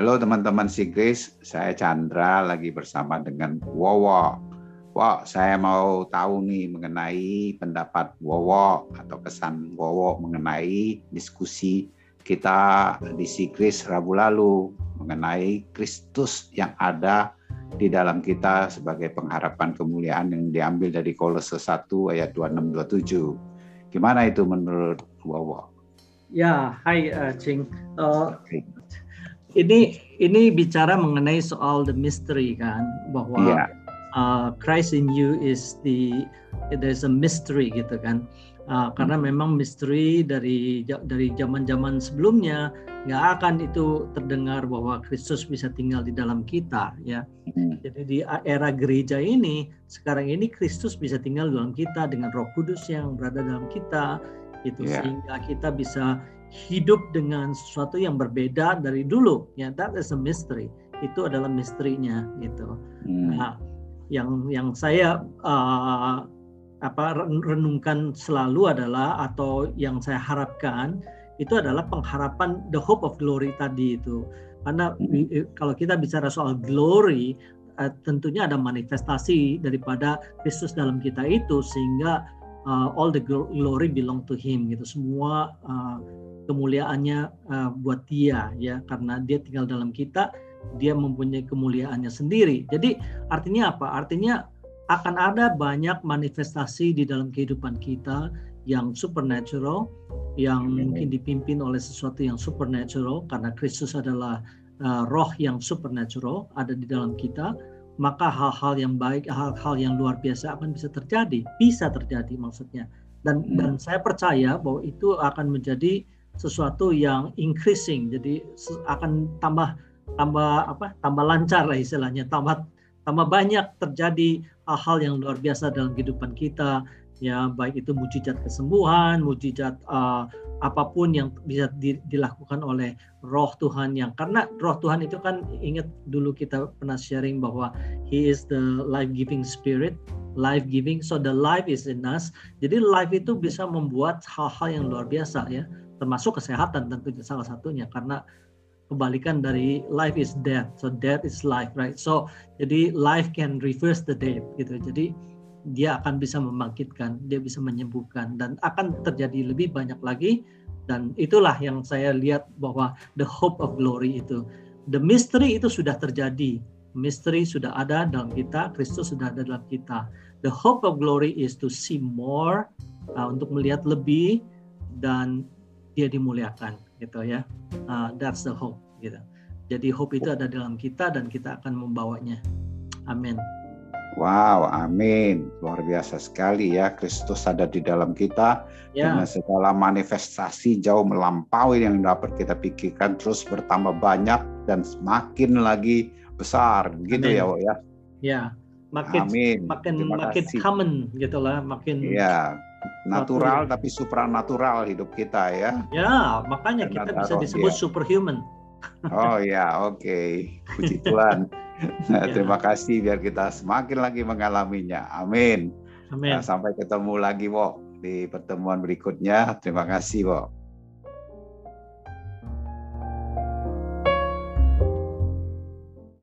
Halo teman-teman Sigris, saya Chandra lagi bersama dengan Wowo. Wow, saya mau tahu nih mengenai pendapat Wowo atau kesan Wowo mengenai diskusi kita di Sigris Rabu lalu mengenai Kristus yang ada di dalam kita sebagai pengharapan kemuliaan yang diambil dari Kolose 1 ayat 26 27. Gimana itu menurut Wowo? Ya, hai uh, Cing. Uh, ini ini bicara mengenai soal the mystery kan, bahwa yeah. uh, Christ in you is the there's a mystery gitu kan. Uh, karena hmm. memang misteri dari dari zaman-zaman sebelumnya nggak akan itu terdengar bahwa Kristus bisa tinggal di dalam kita ya. Hmm. Jadi di era gereja ini sekarang ini Kristus bisa tinggal dalam kita dengan Roh Kudus yang berada dalam kita itu yeah. sehingga kita bisa hidup dengan sesuatu yang berbeda dari dulu ya that is a mystery itu adalah misterinya gitu hmm. nah yang yang saya uh, apa renungkan selalu adalah atau yang saya harapkan itu adalah pengharapan the hope of glory tadi itu karena hmm. kalau kita bicara soal glory uh, tentunya ada manifestasi daripada Kristus dalam kita itu sehingga uh, all the glory belong to him gitu. Semua uh, kemuliaannya uh, buat dia ya. Karena dia tinggal dalam kita dia mempunyai kemuliaannya sendiri. Jadi artinya apa? Artinya akan ada banyak manifestasi di dalam kehidupan kita yang supernatural yang mungkin dipimpin oleh sesuatu yang supernatural. Karena Kristus adalah uh, roh yang supernatural ada di dalam kita maka hal-hal yang baik, hal-hal yang luar biasa akan bisa terjadi, bisa terjadi maksudnya. Dan hmm. dan saya percaya bahwa itu akan menjadi sesuatu yang increasing, jadi akan tambah tambah apa? Tambah lancar lah istilahnya, tambah tambah banyak terjadi hal-hal yang luar biasa dalam kehidupan kita ya baik itu mujizat kesembuhan, mujizat uh, apa pun yang bisa di, dilakukan oleh Roh Tuhan yang karena Roh Tuhan itu kan ingat dulu kita pernah sharing bahwa He is the life giving spirit, life giving, so the life is in us. Jadi life itu bisa membuat hal-hal yang luar biasa ya, termasuk kesehatan tentunya salah satunya karena kebalikan dari life is death, so death is life, right? So jadi life can reverse the death gitu. Jadi dia akan bisa membangkitkan, dia bisa menyembuhkan dan akan terjadi lebih banyak lagi dan itulah yang saya lihat bahwa the hope of glory itu. The mystery itu sudah terjadi. Mystery sudah ada dalam kita, Kristus sudah ada dalam kita. The hope of glory is to see more uh, untuk melihat lebih dan dia dimuliakan gitu ya. Uh, that's the hope gitu. Jadi hope itu ada dalam kita dan kita akan membawanya. Amin. Wow, amin. Luar biasa sekali ya. Kristus ada di dalam kita ya. dengan segala manifestasi jauh melampaui yang dapat kita pikirkan terus bertambah banyak dan semakin lagi besar gitu ya, ya. Ya. Makin amin. makin Terima makin kasih. common gitu lah, makin Ya. Natural tapi supranatural hidup kita ya. Ya, makanya kita bisa disebut ya. superhuman. Oh ya, oke. Okay. Puji Tuhan. Nah, ya. Terima kasih biar kita semakin lagi mengalaminya. Amin. Amin. Nah, sampai ketemu lagi, Wo, di pertemuan berikutnya. Terima kasih, Wo.